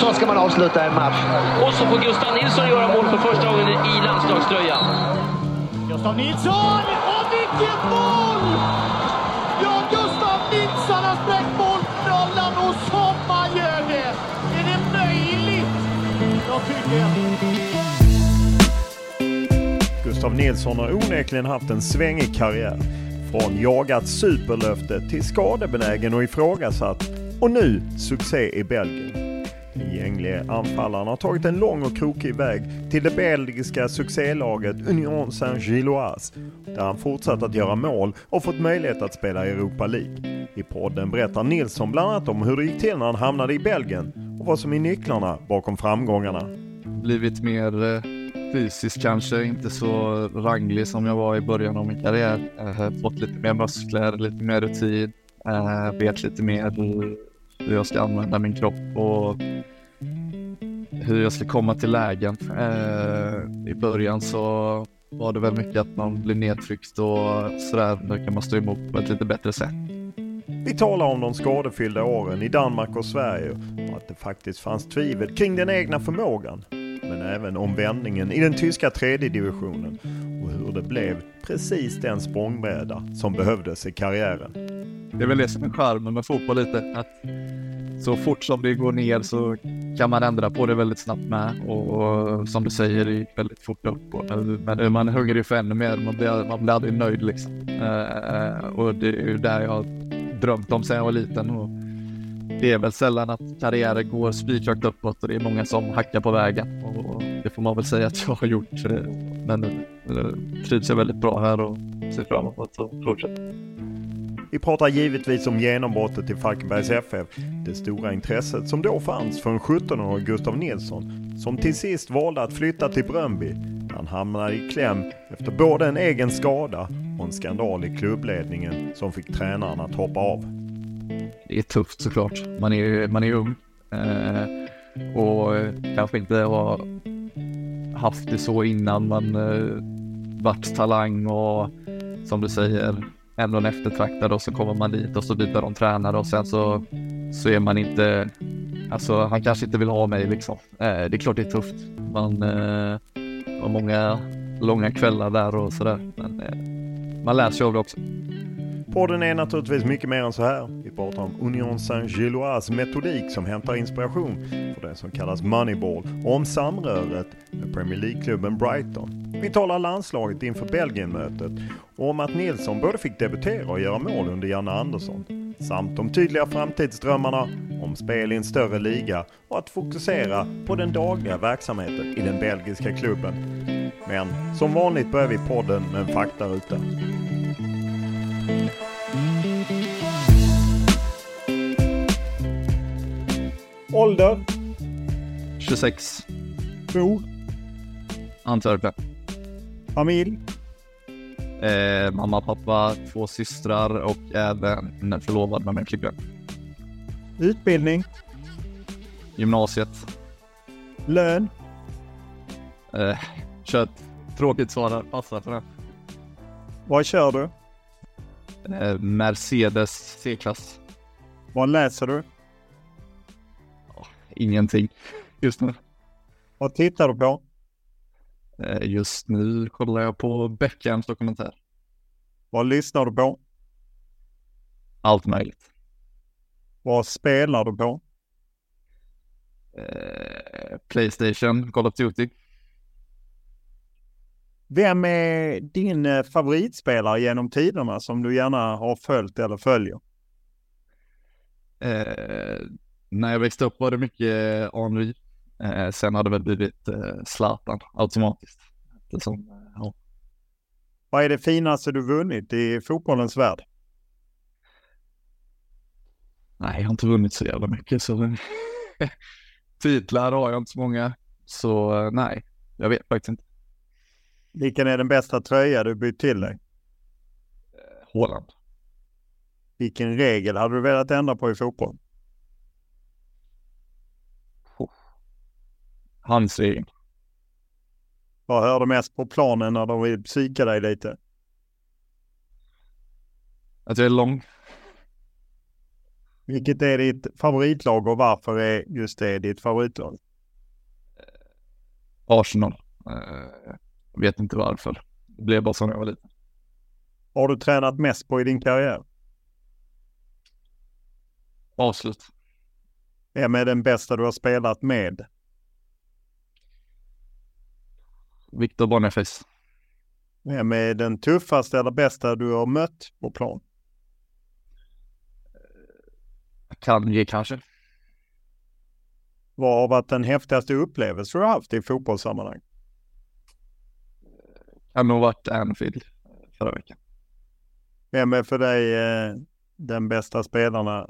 Så ska man avsluta en match. Och så får Gustav Nilsson göra mål för första gången i landslagströjan. Gustav Nilsson! Och vilket mål! Ja, Gustav Nilsson har spräckt målnollan och som man gör det! Är det möjligt? Jag tycker... Gustav Nilsson har onekligen haft en svängig karriär. Från jagat superlöfte till skadebenägen och ifrågasatt. Och nu succé i Belgien. Den anfallaren har tagit en lång och krokig väg till det belgiska succélaget Union Saint-Gilloise där han fortsatt att göra mål och fått möjlighet att spela i Europa League. I podden berättar Nilsson bland annat om hur det gick till när han hamnade i Belgien och vad som är nycklarna bakom framgångarna. Blivit mer eh, fysisk kanske, inte så ranglig som jag var i början av min karriär. Eh, fått lite mer muskler, lite mer rutin, eh, vet lite mer hur jag ska använda min kropp och hur jag ska komma till lägen. Eh, I början så var det väl mycket att man blir nedtryckt och sådär. Nu kan man stå emot på ett lite bättre sätt. Vi talar om de skadefyllda åren i Danmark och Sverige och att det faktiskt fanns tvivel kring den egna förmågan. Men även om vändningen i den tyska tredje divisionen och hur det blev precis den språngbräda som behövdes i karriären. Det är väl det som är charmen med fotboll lite. Att så fort som det går ner så kan man ändra på det väldigt snabbt med och, och som du säger, det gick väldigt fort upp. Och, men man är hungrig för ännu mer. Man blir, man blir aldrig nöjd liksom. Uh, och det är ju där jag har drömt om sedan jag var liten. Och det är väl sällan att karriärer går spikrakt uppåt och det är många som hackar på vägen. Och det får man väl säga att jag har gjort. Eh, men uh, trivs jag väldigt bra här och ser fram emot att fortsätta. Vi pratar givetvis om genombrottet i Falkenbergs FF. Det stora intresset som då fanns för en 17-årig Gustav Nilsson som till sist valde att flytta till Bröndby han hamnade i kläm efter både en egen skada och en skandal i klubbledningen som fick tränaren att hoppa av. Det är tufft såklart. Man är, man är ung eh, och eh, kanske inte har haft det så innan man eh, varit talang och som du säger ändå en eftertraktad och så kommer man dit och så byter de tränare och sen så, så är man inte, alltså han kanske inte vill ha mig liksom. Eh, det är klart det är tufft. Man eh, har många långa kvällar där och sådär. Men eh, man lär sig av det också. Podden är naturligtvis mycket mer än så här. Vi pratar om Union Saint-Gilloise metodik som hämtar inspiration för det som kallas Moneyball och om samröret med Premier League-klubben Brighton. Vi talar landslaget inför Belgien-mötet och om att Nilsson både fick debutera och göra mål under Janne Andersson. Samt de tydliga framtidsdrömmarna, om spel i en större liga och att fokusera på den dagliga verksamheten i den belgiska klubben. Men som vanligt börjar vi podden med en faktaruta. Ålder? 26. Bor? Antwerpen. Familj? Eh, mamma, pappa, två systrar och även förlovad med min flickvän. Utbildning? Gymnasiet. Lön? Eh, kör ett tråkigt svar där, passar för det. Vad kör du? Eh, Mercedes C-klass. Vad läser du? Ingenting just nu. Vad tittar du på? Eh, just nu kollar jag på Beckhams dokumentär. Vad lyssnar du på? Allt möjligt. Vad spelar du på? Eh, Playstation, Call of Duty. Vem är din eh, favoritspelare genom tiderna som du gärna har följt eller följer? Eh, när jag växte upp var det mycket Henry. Eh, sen har det väl blivit eh, Zlatan automatiskt. Eh, ja. Vad är det finaste du vunnit i fotbollens värld? Nej, jag har inte vunnit så jävla mycket så titlar har jag inte så många. Så eh, nej, jag vet faktiskt inte. Vilken är den bästa tröja du bytt till dig? Håland. Vilken regel hade du velat ändra på i fotboll? Handsregeln. Vad hör du mest på planen när de vill psyka dig lite? Att jag är lång. Vilket är ditt favoritlag och varför är just det ditt favoritlag? Arsenal. Eh, vet inte varför. Det blev bara så när jag var liten. Har du tränat mest på i din karriär? Avslut. Vem är den bästa du har spelat med? Viktor Boniface. Vem är den tuffaste eller bästa du har mött på plan? Kanye kanske. Vad har varit den häftigaste upplevelse du har haft i fotbollssammanhang? Kan nog varit Anfield förra veckan. Vem är för dig eh, den bästa spelarna,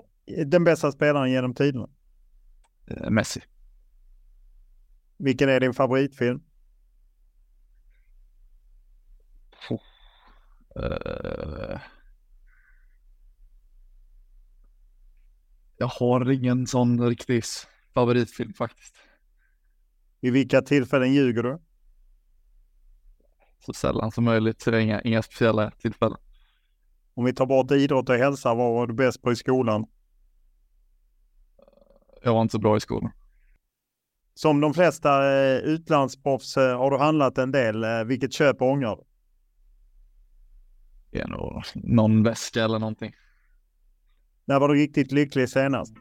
den bästa spelaren genom tiderna? Eh, Messi. Vilken är din favoritfilm? Eh, jag har ingen sån riktig favoritfilm faktiskt. I vilka tillfällen ljuger du? Så sällan som möjligt, så det är inga, inga speciella tillfällen. Om vi tar bort idrott och hälsa, vad var du bäst på i skolan? Jag var inte så bra i skolan. Som de flesta eh, utlandsproffs eh, har du handlat en del. Eh, vilket köp ångrar du? Det är nog någon väska eller någonting. När var du riktigt lycklig senast?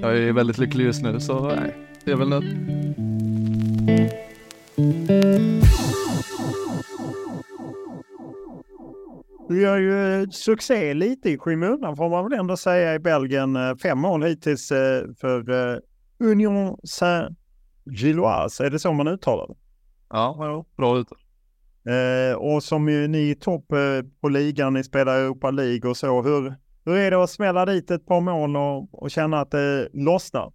Jag är väldigt lycklig just nu, så nej, det är väl nu. Du gör ju eh, succé lite i skymundan får man väl ändå säga i Belgien. Eh, Fem mål hittills eh, för Union Saint-Gilloise. Är det så man uttalar det? Ja, ja bra. Eh, och som ju ni är topp eh, på ligan, ni spelar Europa League och så. Hur, hur är det att smälla dit ett par mål och, och känna att det lossnar?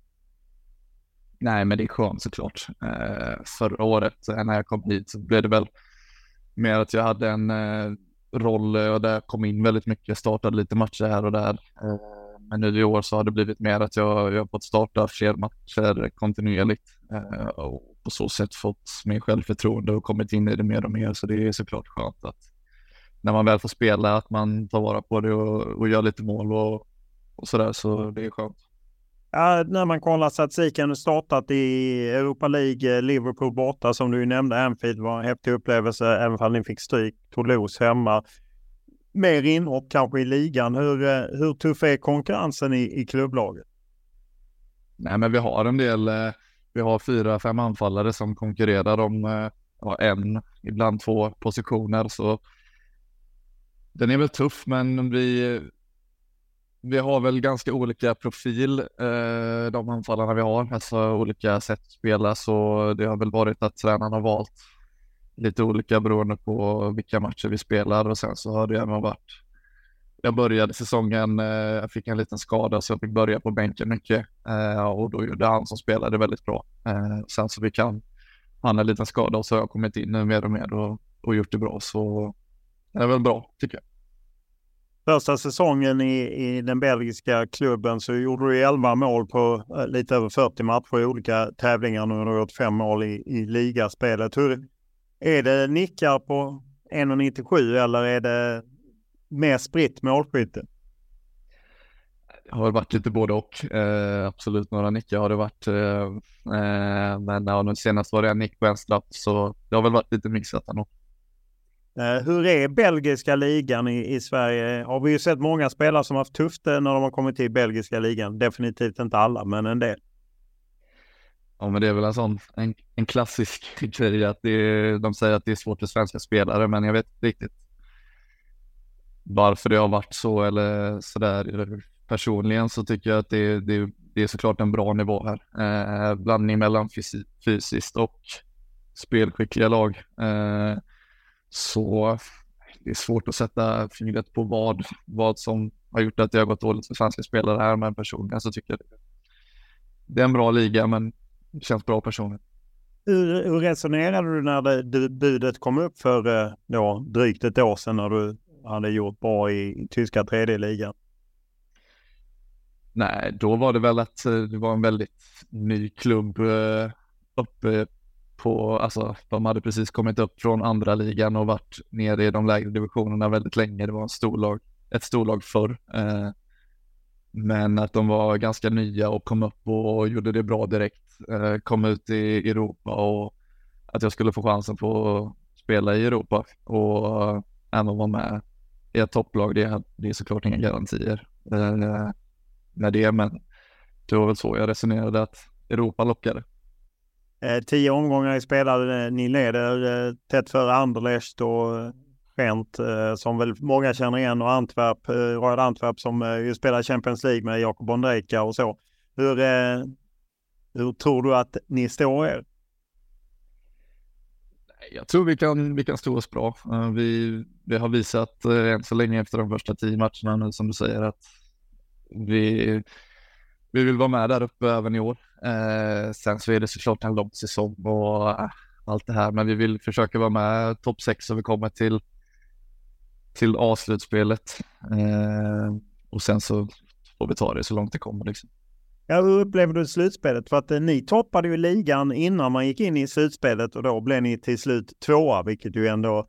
Nej, men det är skönt såklart. Eh, förra året eh, när jag kom hit så blev det väl mer att jag hade en eh, roll eh, och där jag kom in väldigt mycket, startade lite matcher här och där. Eh, men nu i år så har det blivit mer att jag, jag har fått starta fler matcher kontinuerligt eh, och på så sätt fått mer självförtroende och kommit in i det mer och mer. Så det är såklart skönt att när man väl får spela att man tar vara på det och, och gör lite mål och, och sådär. Så det är skönt. Ja, när man kollar statistiken, startat i Europa League, eh, Liverpool borta som du nämnde, Anfield var en häftig upplevelse även om ni fick stryk. Toulouse hemma. Mer inhopp kanske i ligan. Hur, eh, hur tuff är konkurrensen i, i klubblaget? Nej, men vi har en del. Eh, vi har fyra, fem anfallare som konkurrerar om ja, en, ibland två positioner. Så den är väl tuff, men vi, vi har väl ganska olika profil, eh, de anfallarna vi har, alltså olika sätt att spela, så det har väl varit att tränarna har valt lite olika beroende på vilka matcher vi spelar och sen så har det även varit jag började säsongen, eh, jag fick en liten skada så jag fick börja på bänken mycket eh, och då gjorde han som spelade väldigt bra. Eh, sen så fick han, han en liten skada och så har jag kommit in nu mer och mer och, och gjort det bra så det är väl bra tycker jag. Första säsongen i, i den belgiska klubben så gjorde du 11 mål på eh, lite över 40 matcher i olika tävlingar. Nu har du gjort fem mål i, i ligaspelet. Hur, är det nickar på 1,97 eller är det mer spritt målskytte? Det har varit lite både och. Eh, absolut några nickar har det varit. Eh, eh men ja, senast var det en nick på en straff så det har väl varit lite mixat ändå. Eh, hur är belgiska ligan i, i, Sverige? Har vi ju sett många spelare som haft tufft eh, när de har kommit till belgiska ligan. Definitivt inte alla, men en del. Ja, men det är väl en sån en, en klassisk grej att det är, de säger att det är svårt för svenska spelare, men jag vet inte riktigt varför det har varit så eller sådär. Personligen så tycker jag att det, det, det är såklart en bra nivå här. Eh, blandning mellan fysi, fysiskt och spelskickliga lag. Eh, så det är svårt att sätta fingret på vad, vad som har gjort att det har gått dåligt för svenska spelare här, men personligen så tycker jag det, det är en bra liga, men det känns bra personligen. Hur, hur resonerade du när det, budet kom upp för eh, då, drygt ett år sedan när du hade gjort bra i, i tyska tredje ligan? Nej, då var det väl att eh, det var en väldigt ny klubb eh, uppe på, alltså de hade precis kommit upp från andra ligan och varit nere i de lägre divisionerna väldigt länge. Det var en storlag, ett storlag förr. Eh, men att de var ganska nya och kom upp och gjorde det bra direkt. Eh, kom ut i Europa och att jag skulle få chansen på att spela i Europa och eh, även vara med i ett topplag. Det, det är såklart inga garantier eh, med det, men det var väl så jag resonerade att Europa lockade. Eh, tio omgångar i spelade. Eh, ni leder eh, tätt före Anderlecht och eh, Gent eh, som väl många känner igen och Antwerp, eh, Royal Antwerp som eh, ju spelar Champions League med Jakob Ondrejka och så. Hur, eh, hur tror du att ni står er? Jag tror vi kan, vi kan stå oss bra. Eh, vi, vi har visat än så länge efter de första tio matcherna nu som du säger att vi, vi vill vara med där uppe även i år. Eh, sen så är det såklart en lång säsong och eh, allt det här, men vi vill försöka vara med topp sex så vi kommer till till avslutspelet. Eh, och sen så får vi ta det så långt det kommer. Liksom. Ja, hur upplever du slutspelet? För att eh, ni toppade ju ligan innan man gick in i slutspelet och då blev ni till slut tvåa, vilket ju ändå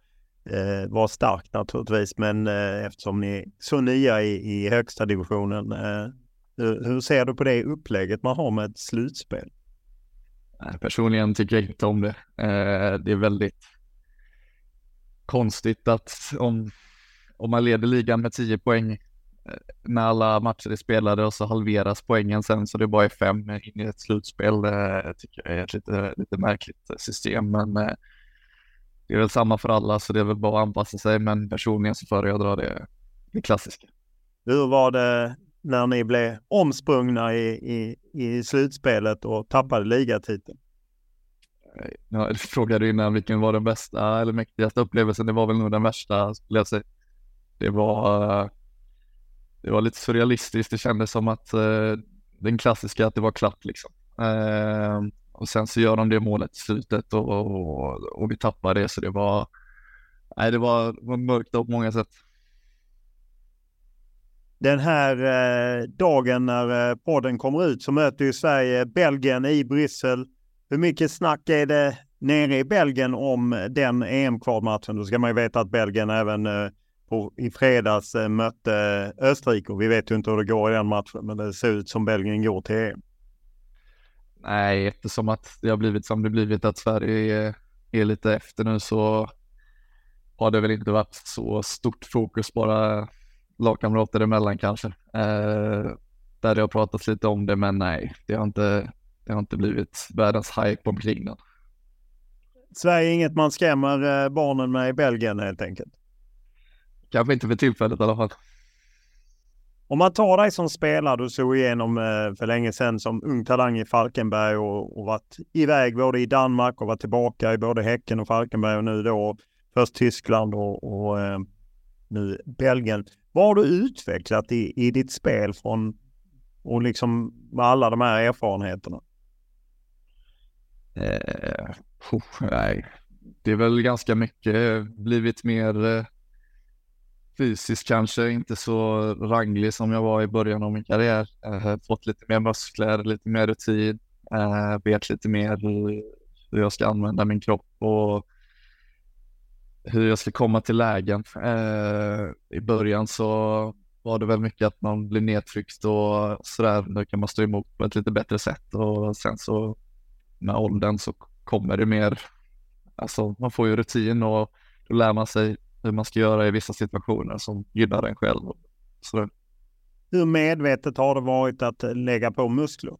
eh, var starkt naturligtvis. Men eh, eftersom ni är så nya i, i högsta divisionen eh, hur, hur ser du på det upplägget man har med ett slutspel? Personligen tycker jag inte om det. Eh, det är väldigt konstigt att om, om man leder ligan med 10 poäng eh, när alla matcher är spelade och så halveras poängen sen så det bara är fem in i ett slutspel. Det tycker jag är ett lite, lite märkligt system, men eh, det är väl samma för alla så det är väl bara att anpassa sig. Men personligen så föredrar jag det, det klassiska. Hur var det när ni blev omsprungna i, i, i slutspelet och tappade ligatiteln? Ja, du frågade innan vilken var den bästa eller mäktigaste upplevelsen. Det var väl nog den värsta skulle jag säga. Det var, eh, det var lite surrealistiskt. Det kändes som att eh, den klassiska att det var klart liksom. Eh, och sen så gör de det målet i slutet och, och, och vi tappar det så det var, nej, det var, var mörkt på många sätt den här eh, dagen när eh, podden kommer ut så möter ju Sverige Belgien i Bryssel. Hur mycket snack är det nere i Belgien om den EM-kvalmatchen? Då ska man ju veta att Belgien även eh, på, i fredags mötte Österrike och vi vet ju inte hur det går i den matchen, men det ser ut som Belgien går till EM. Nej, eftersom att det har blivit som det blivit att Sverige är, är lite efter nu så har det väl inte varit så stort fokus bara lagkamrater emellan kanske. Eh, där det har pratats lite om det, men nej, det har inte, det har inte blivit världens hype omkring den. Sverige är inget man skrämmer eh, barnen med i Belgien helt enkelt. Kanske inte för tillfället i alla fall. Om man tar dig som spelare, du såg igenom eh, för länge sedan som ung talang i Falkenberg och, och varit iväg både i Danmark och varit tillbaka i både Häcken och Falkenberg och nu då först Tyskland och, och eh, nu Belgien. Vad har du utvecklat i, i ditt spel från och liksom med alla de här erfarenheterna? Eh, oh, nej, det är väl ganska mycket blivit mer eh, fysiskt kanske, inte så ranglig som jag var i början av min karriär. Eh, fått lite mer muskler, lite mer rutin, eh, vet lite mer hur, hur jag ska använda min kropp och hur jag ska komma till lägen. Eh, I början så var det väl mycket att man blir nedtryckt och sådär. Nu kan man stå emot på ett lite bättre sätt och sen så med åldern så kommer det mer, alltså man får ju rutin och då lär man sig hur man ska göra i vissa situationer som gynnar en själv. Så. Hur medvetet har det varit att lägga på muskler?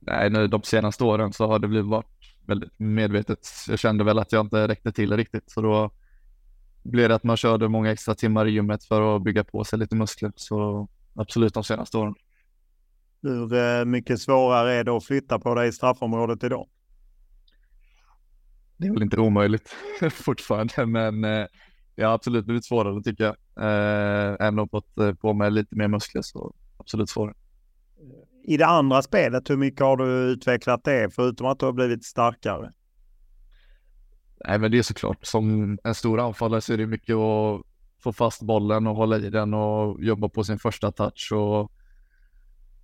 Nej, nu de senaste åren så har det blivit varit väldigt medvetet. Jag kände väl att jag inte räckte till riktigt, så då blev det att man körde många extra timmar i gymmet för att bygga på sig lite muskler. Så absolut de senaste åren. Hur eh, mycket svårare är det att flytta på dig i straffområdet idag? Det är väl inte omöjligt fortfarande, men eh, det har absolut blivit svårare tycker jag. Även om fått eh, på mig lite mer muskler så absolut svårare. I det andra spelet, hur mycket har du utvecklat det förutom att du har blivit starkare? Nej, men det är såklart som en stor anfallare så är det mycket att få fast bollen och hålla i den och jobba på sin första touch och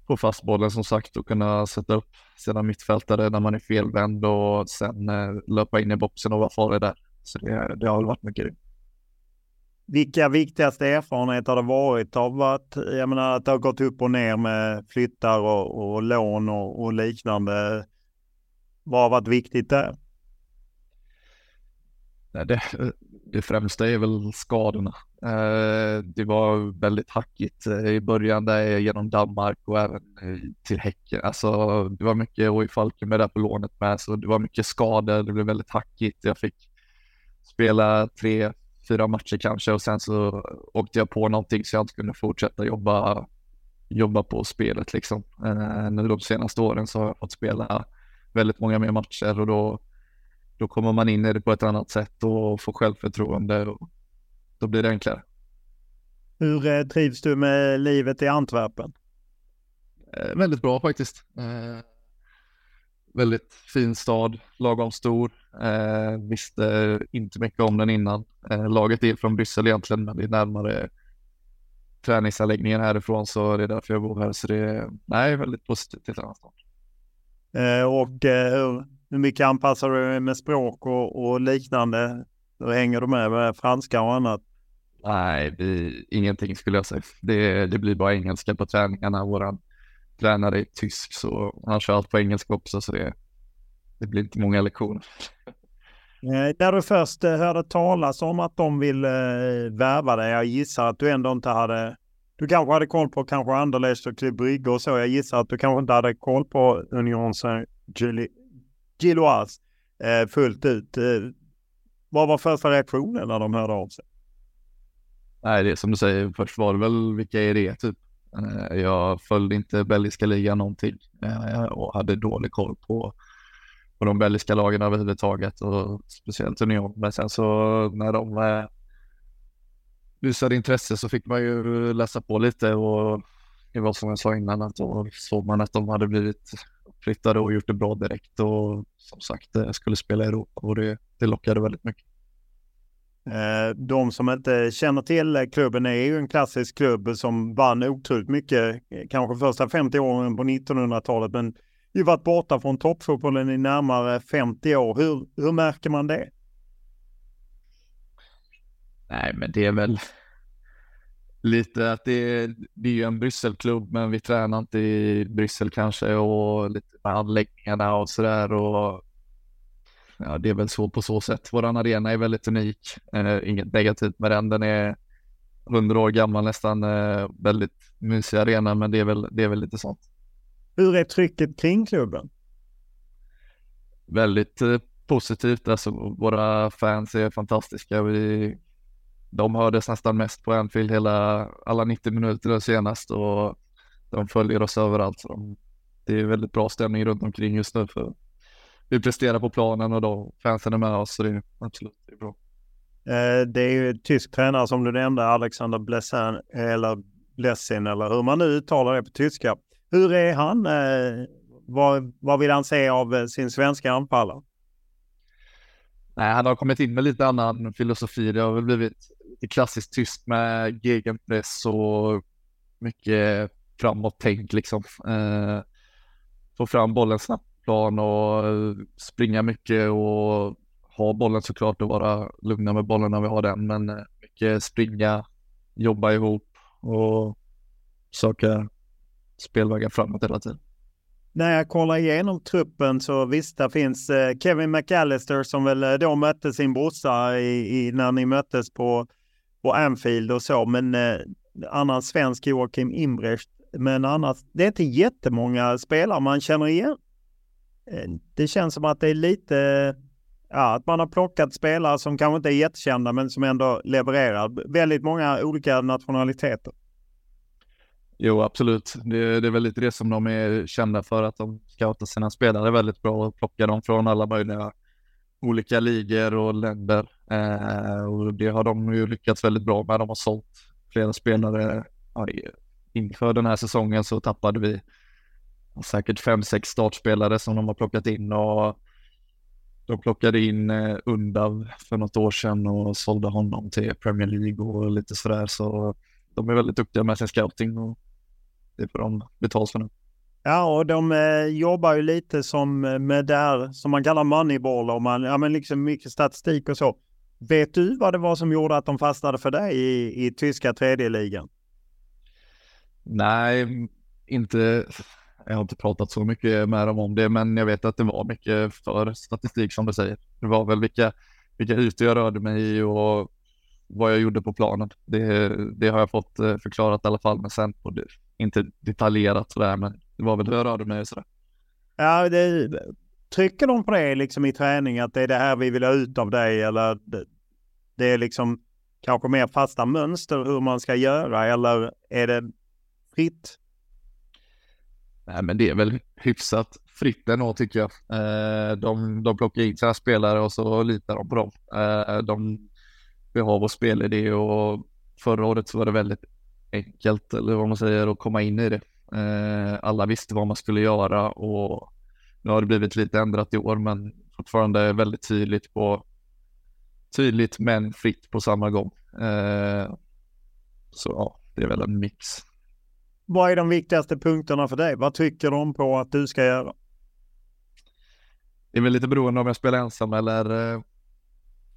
få fast bollen som sagt och kunna sätta upp sina mittfältare när man är felvänd och sen eh, löpa in i boxen och vara farlig där. Så det, det har väl varit mycket. Vilka viktigaste erfarenheter har det varit av att, jag menar att det har gått upp och ner med flyttar och, och lån och, och liknande? Vad har varit viktigt där? det, det främsta är väl skadorna. Eh, det var väldigt hackigt eh, i början där genom Danmark och även eh, till Häcken. Alltså, det var mycket och i Falkenberg där på lånet med, så det var mycket skador. Det blev väldigt hackigt. Jag fick spela tre, fyra matcher kanske och sen så åkte jag på någonting så jag inte kunde fortsätta jobba, jobba på spelet liksom. Nu de senaste åren så har jag fått spela väldigt många mer matcher och då då kommer man in i det på ett annat sätt och får självförtroende och då blir det enklare. Hur eh, trivs du med livet i Antwerpen? Eh, väldigt bra faktiskt. Eh, väldigt fin stad, lagom stor. Eh, visste inte mycket om den innan. Eh, laget är från Bryssel egentligen, men det är närmare träningsanläggningen härifrån så det är därför jag bor här. Så det är nej, väldigt positivt till denna stad. Eh, och hur mycket anpassar du dig med språk och, och liknande? Hur hänger du med med franska och annat? Nej, det, ingenting skulle jag säga. Det, det blir bara engelska på träningarna. Vår tränare är tysk så han kör allt på engelska också så det, det blir inte många lektioner. Eh, när du först eh, hörde talas om att de vill eh, värva dig, jag gissar att du ändå inte hade du kanske hade koll på kanske Anderlecht och Club Brygge och så. Jag gissar att du kanske inte hade koll på Union Saint-Gilloise Gilloise eh, fullt ut. Eh, vad var första reaktionen när de hörde av sig? Nej, det är som du säger, först var det väl vilka är det typ. Eh, jag följde inte belgiska ligan någonting eh, och hade dålig koll på, på de belgiska lagen överhuvudtaget och speciellt Union. Men sen så när de eh, visade intresse så fick man ju läsa på lite och det var som jag sa innan att då såg man att de hade blivit flyttade och gjort det bra direkt och som sagt skulle spela i Europa och det, det lockade väldigt mycket. Eh, de som inte känner till klubben är ju en klassisk klubb som vann otroligt mycket, eh, kanske första 50 åren på 1900-talet, men ju varit borta från toppfotbollen i närmare 50 år. Hur, hur märker man det? Nej, men det är väl lite att det är, det är ju en Brysselklubb, men vi tränar inte i Bryssel kanske och lite med anläggningarna och sådär och ja, det är väl så på så sätt. Vår arena är väldigt unik. Eh, inget negativt med den. Den är hundra år gammal nästan. Eh, väldigt mysig arena, men det är väl, det är väl lite sånt. Hur är trycket kring klubben? Väldigt eh, positivt. Alltså, våra fans är fantastiska. Vi de hördes nästan mest på Anfield hela, alla 90 minuter senast och de följer oss överallt. Så de, det är väldigt bra stämning runt omkring just nu för vi presterar på planen och då fansen är med oss så det är absolut det är bra. Eh, det är ju tysk tränare som du nämnde, Alexander Blessin eller Blessin eller hur man nu uttalar det på tyska. Hur är han? Eh, vad, vad vill han se av eh, sin svenska anfallare? Nej, han har kommit in med lite annan filosofi. Det har väl blivit lite klassiskt tyst med gegenpress och mycket framåt-tänk liksom. Eh, få fram bollen snabbt plan och eh, springa mycket och ha bollen såklart och vara lugna med bollen när vi har den. Men eh, mycket springa, jobba ihop och söka spelvägar framåt hela tiden. När jag kollar igenom truppen så visst, det finns eh, Kevin McAllister som väl då mötte sin brorsa i, i, när ni möttes på, på Anfield och så. Men eh, annan svensk Joakim Imbrecht. Men annars, det är inte jättemånga spelare man känner igen. Eh, det känns som att det är lite, ja, att man har plockat spelare som kanske inte är jättekända men som ändå levererar. Väldigt många olika nationaliteter. Jo, absolut. Det, det, är väl lite det som de är kända för, att de scoutar sina spelare väldigt bra och plockar dem från alla möjliga olika ligor och länder. Eh, och det har de ju lyckats väldigt bra med. De har sålt flera spelare. Ja, inför den här säsongen så tappade vi säkert fem, sex startspelare som de har plockat in och de plockade in eh, Undav för något år sedan och sålde honom till Premier League och lite sådär. Så de är väldigt duktiga med sin scouting och det får de betalt för nu. Ja, och de eh, jobbar ju lite som eh, med det här som man kallar moneyball och man, ja men liksom mycket statistik och så. Vet du vad det var som gjorde att de fastnade för dig i, i tyska tredje ligan? Nej, inte. Jag har inte pratat så mycket med dem om det, men jag vet att det var mycket för statistik som du säger. Det var väl vilka, vilka ytor jag rörde mig i och vad jag gjorde på planen. Det, det har jag fått eh, förklarat i alla fall, men sen på det, inte detaljerat sådär, men det var väl hur jag rörde mig och sådär. Ja, det, trycker de på det liksom i träning att det är det här vi vill ha ut av dig eller det, det är liksom kanske mer fasta mönster hur man ska göra eller är det fritt? Nej, men det är väl hyfsat fritt ändå tycker jag. Eh, de, de plockar in sina spelare och så litar de på dem. Eh, de vi har vår spelidé och förra året så var det väldigt enkelt, eller vad man säger, att komma in i det. Eh, alla visste vad man skulle göra och nu har det blivit lite ändrat i år, men fortfarande väldigt tydligt på tydligt men fritt på samma gång. Eh, så ja, det är väl en mix. Vad är de viktigaste punkterna för dig? Vad tycker de på att du ska göra? Det är väl lite beroende om jag spelar ensam eller eh,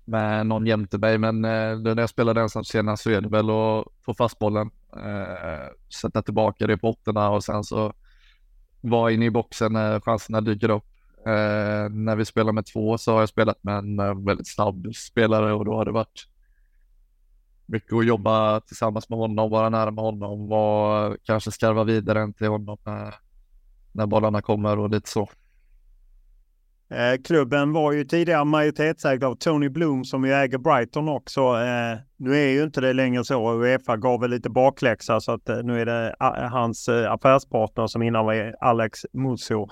med någon jämte mig. Men eh, nu när jag spelade ensam senast så är det väl att få fast bollen, eh, sätta tillbaka det på åttorna och sen så vara inne i boxen när chanserna dyker upp. När vi spelar med två så har jag spelat med en väldigt snabb spelare och då har det varit mycket att jobba tillsammans med honom, vara nära med honom och kanske skarva vidare till honom när, när bollarna kommer och lite så. Eh, klubben var ju tidigare majoritetsägd av Tony Bloom som ju äger Brighton också. Eh, nu är ju inte det längre så. Uefa gav väl lite bakläxa så att eh, nu är det hans affärspartner som innan var Alex Musso.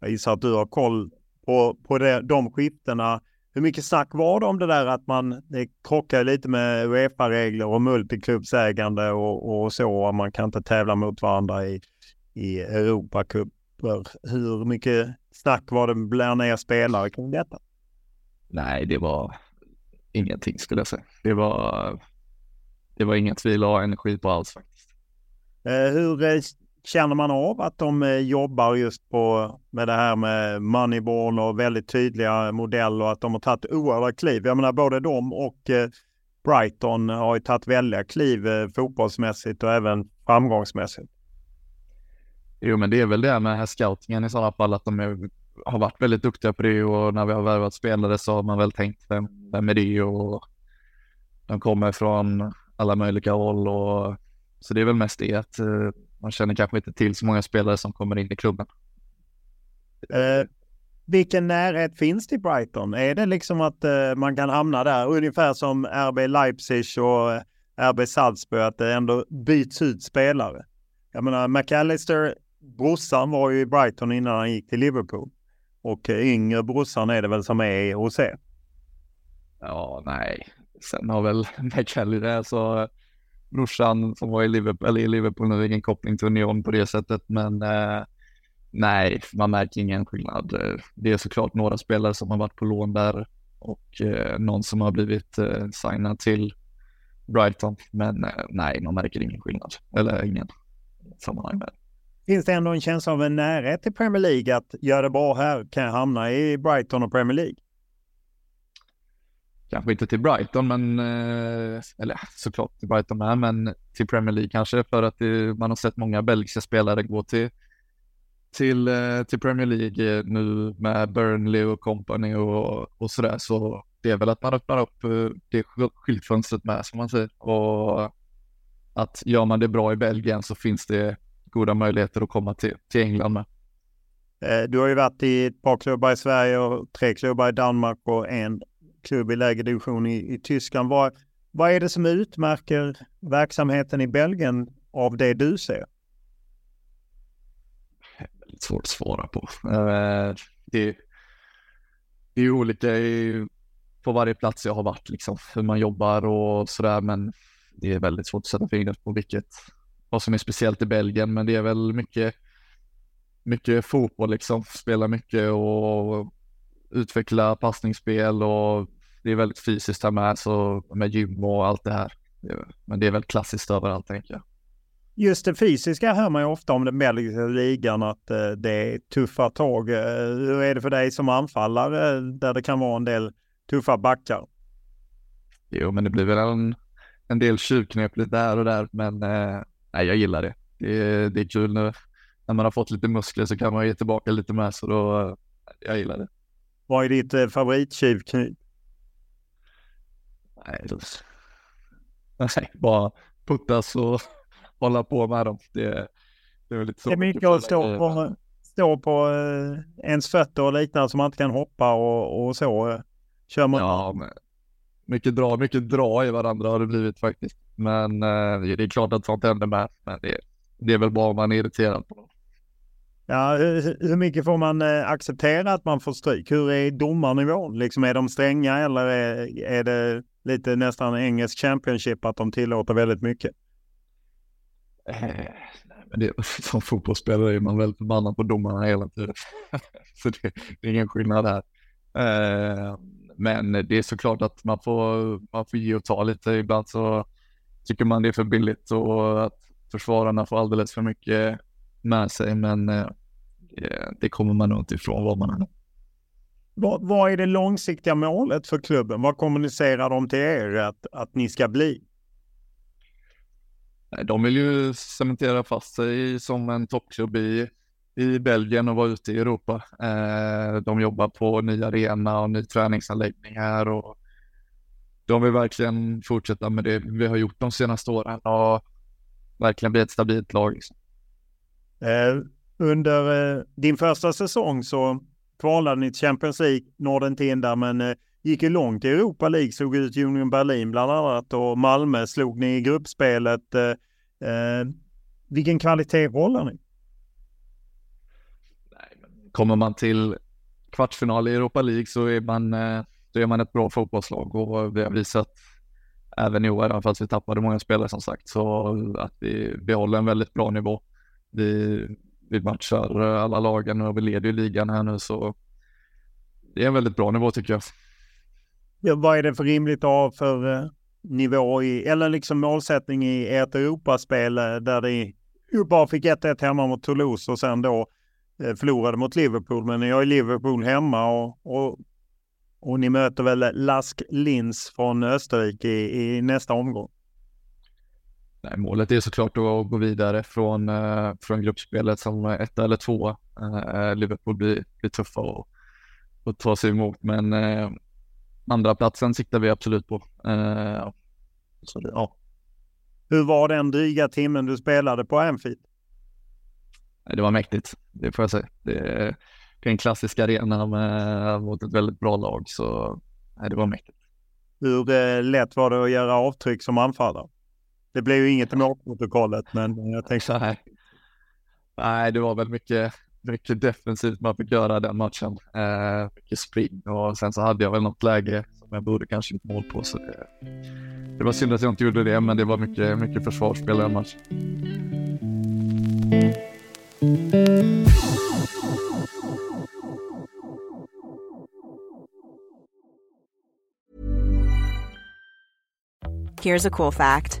Jag gissar att du har koll på, på det, de skiftena. Hur mycket snack var det om det där att man det krockar lite med Uefa-regler och multiklubbsägande och, och så. Och man kan inte tävla mot varandra i, i Europacup hur mycket snack var det bland er spelare kring detta? Nej, det var ingenting skulle jag säga. Det var, det var inga tvivel och energi på alls faktiskt. Eh, hur eh, känner man av att de eh, jobbar just på med det här med Moneyball och väldigt tydliga modeller och att de har tagit oerhörda kliv? Jag menar både de och eh, Brighton har ju tagit väldiga kliv eh, fotbollsmässigt och även framgångsmässigt. Jo, men det är väl det med här scoutingen i sådana fall, att de är, har varit väldigt duktiga på det och när vi har värvat spelare så har man väl tänkt vem, vem är det och de kommer från alla möjliga håll och så det är väl mest det att man känner kanske inte till så många spelare som kommer in i klubben. Eh, Vilken närhet finns till Brighton? Är det liksom att uh, man kan hamna där ungefär som RB Leipzig och uh, RB Salzburg, att det ändå byts ut spelare? Jag menar, McAllister, brorsan var ju i Brighton innan han gick till Liverpool. Och uh, yngre brorsan är det väl som är hos er? Ja, nej. Sen har väl McAllister, så brorsan som var i Liverpool, eller i Liverpool nu, ingen koppling till Union på det sättet, men eh, nej, man märker ingen skillnad. Det är såklart några spelare som har varit på lån där och eh, någon som har blivit eh, signad till Brighton, men eh, nej, man märker ingen skillnad eller ingen sammanhang med. Finns det ändå en känsla av en närhet till Premier League att göra det bra här kan jag hamna i Brighton och Premier League? Kanske inte till Brighton, men eh, eller såklart till Brighton med, men till Premier League kanske för att det, man har sett många belgiska spelare gå till till, eh, till Premier League eh, nu med Burnley och company och, och sådär. Så det är väl att man öppnar upp det skyltfönstret med som man säger. Och att gör man det bra i Belgien så finns det goda möjligheter att komma till, till England med. Du har ju varit i ett par klubbar i Sverige och tre klubbar i Danmark och en klubb i lägre division i, i Tyskland. Vad, vad är det som utmärker verksamheten i Belgien av det du ser? Väldigt svårt att svara på. Uh, det, det är olika i, på varje plats jag har varit, liksom, hur man jobbar och sådär, men det är väldigt svårt att sätta fingret på vilket, vad som är speciellt i Belgien, men det är väl mycket, mycket fotboll liksom, spela mycket och utveckla passningsspel och det är väldigt fysiskt här med, så med gym och allt det här. Men det är väl klassiskt överallt tänker jag. Just det fysiska hör man ju ofta om den belgiska ligan att eh, det är tuffa tag. Eh, hur är det för dig som anfallare där det kan vara en del tuffa backar? Jo, men det blir väl en, en del tjuvknep lite där och där, men eh, nej, jag gillar det. Det är, det är kul nu. När man har fått lite muskler så kan man ge tillbaka lite med, så då, jag gillar det. Vad är ditt eh, favorittjuvknep? Nej. Nej, bara puttas och hålla på med dem. Det, det är lite så. Det är mycket att stå på, stå på eh, ens fötter och liknande som man inte kan hoppa och, och så. Kör man... Ja, men mycket dra, mycket dra i varandra har det blivit faktiskt. Men eh, det är klart att sånt händer med. Men det, det är väl bara om man är irriterad på dem. Ja, hur mycket får man eh, acceptera att man får stryk? Hur är domarnivån? Liksom, är de stränga eller är, är det lite nästan engelsk Championship att de tillåter väldigt mycket? Eh, men det, som fotbollsspelare är man väldigt förbannad på domarna hela tiden. Så det, det, är ingen skillnad där. Eh, men det är såklart att man får, man får ge och ta lite. Ibland så tycker man det är för billigt och att försvararna får alldeles för mycket med sig. Men eh, det kommer man nog inte ifrån vad man är. Vad, vad är det långsiktiga målet för klubben? Vad kommunicerar de till er att, att ni ska bli? De vill ju cementera fast sig som en toppklubb i, i Belgien och vara ute i Europa. Eh, de jobbar på ny arena och ny träningsanläggning här och de vill verkligen fortsätta med det vi har gjort de senaste åren och verkligen bli ett stabilt lag. Liksom. Eh, under eh, din första säsong så kvalade ni till Champions League, nådde inte in där, men eh, gick ju långt i Europa League, slog ut Union Berlin bland annat och Malmö slog ni i gruppspelet. Eh, eh vilken kvalitet håller ni? Kommer man till kvartsfinal i Europa League så är man, eh, då är man ett bra fotbollslag och vi har visat även i år, även fast vi tappade många spelare som sagt, så att vi, behåller en väldigt bra nivå. Vi, vi matchar eh, alla lagen och vi leder ju ligan här nu så det är en väldigt bra nivå tycker jag. Ja, vad är det för rimligt att ha för eh, nivå i, eller liksom målsättning i ett Europaspel eh, där ni bara fick 1-1 hemma mot Toulouse och sen då förlorade mot Liverpool. Men ni har ju Liverpool hemma och, och, och ni möter väl Lask Linz från Österrike i, i nästa omgång. Nej, målet är såklart att gå vidare från, uh, från gruppspelet som ett eller två. Uh, Liverpool blir, blir tuffa att, att ta sig emot, men uh, andra platsen siktar vi absolut på. Uh, så det, ja. Hur var den dryga timmen du spelade på Anfield? Det var mäktigt, det får jag säga. Det, är en klassisk arena med, mot ett väldigt bra lag. Så nej, det var mäktigt. Hur eh, lätt var det att göra avtryck som anfallare? Det blev ju inget i målprotokollet, men jag tänkte... Nej. nej, det var väl mycket, mycket defensivt man fick göra den matchen. Eh, mycket spring och sen så hade jag väl något läge som jag borde kanske gjort mål på. Så det, det var synd att jag inte gjorde det, men det var mycket, mycket försvarsspel i den matchen. Here's a cool fact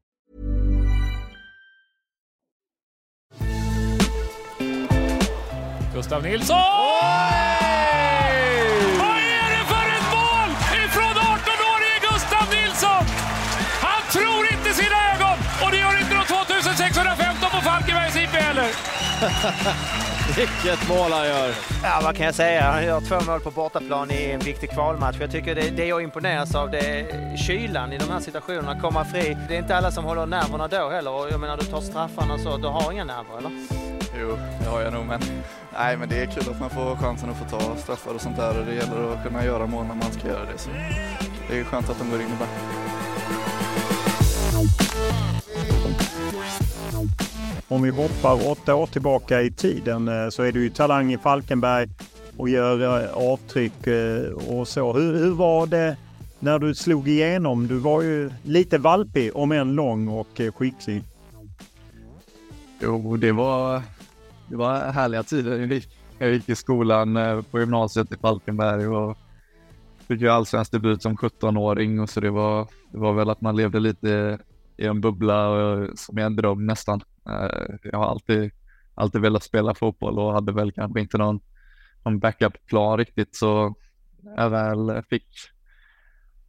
Gustav Nilsson! Vad är det för ett mål ifrån 18-årige Gustav Nilsson? Han tror inte sina ögon och det gör inte de 2615 på Falkenbergs IP heller. Vilket mål han gör! Ja, vad kan jag säga? Han gör två mål på bortaplan i en viktig kvalmatch. Jag tycker det, det jag imponeras av det är kylan i de här situationerna, komma fri. Det är inte alla som håller nerverna då heller och jag menar du tar straffarna så, du har inga nerver eller? Jo, det har jag nog, men, nej, men det är kul att man får chansen att få ta straffar och sånt där och det gäller att kunna göra mål när man ska göra det. Så det är skönt att de går in ibland. Om vi hoppar åtta år tillbaka i tiden eh, så är du ju talang i Falkenberg och gör eh, avtryck eh, och så. Hur, hur var det när du slog igenom? Du var ju lite valpig om än lång och skicklig. Jo, det var, det var härliga tider. Jag gick, i skolan på gymnasiet i Falkenberg och fick ju allsvensk debut som 17-åring och så det var, det var väl att man levde lite i en bubbla som i en dröm nästan. Eh, jag har alltid, alltid velat spela fotboll och hade väl kanske inte någon, någon backup-plan riktigt så jag väl fick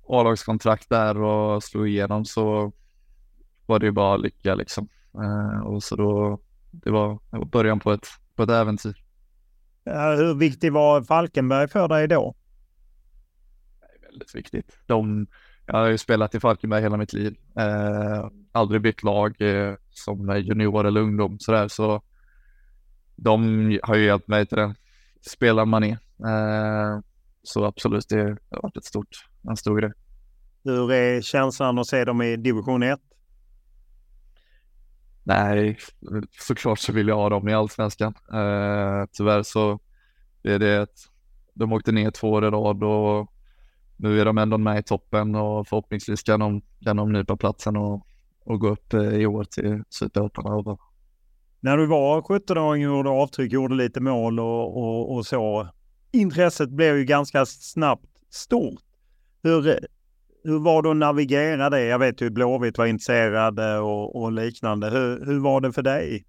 A-lagskontrakt där och slog igenom så var det ju bara lycka liksom. Eh, och så då, det var, det var början på ett, på ett äventyr. Hur viktig var Falkenberg för dig då? Väldigt viktigt. De, jag har ju spelat i Falkenberg hela mitt liv. Eh, aldrig bytt lag eh, som junior eller ungdom sådär. Så de har ju hjälpt mig till den spelare man är. Eh, så absolut, det har varit ett stort, en stor grej. Hur är känslan att se dem i division 1? Nej, såklart så vill jag ha dem i allsvenskan. Eh, tyvärr så är det att de åkte ner två år i rad och nu är de ändå med i toppen och förhoppningsvis kan de, kan de nypa platsen och, och gå upp eh, i år till Superettan. När du var 17-åring och gjorde avtryck, gjorde lite mål och, och, och, så. Intresset blev ju ganska snabbt stort. Hur, hur var det att navigera det? Jag vet ju Blåvitt var intresserade och, och liknande. Hur, hur var det för dig?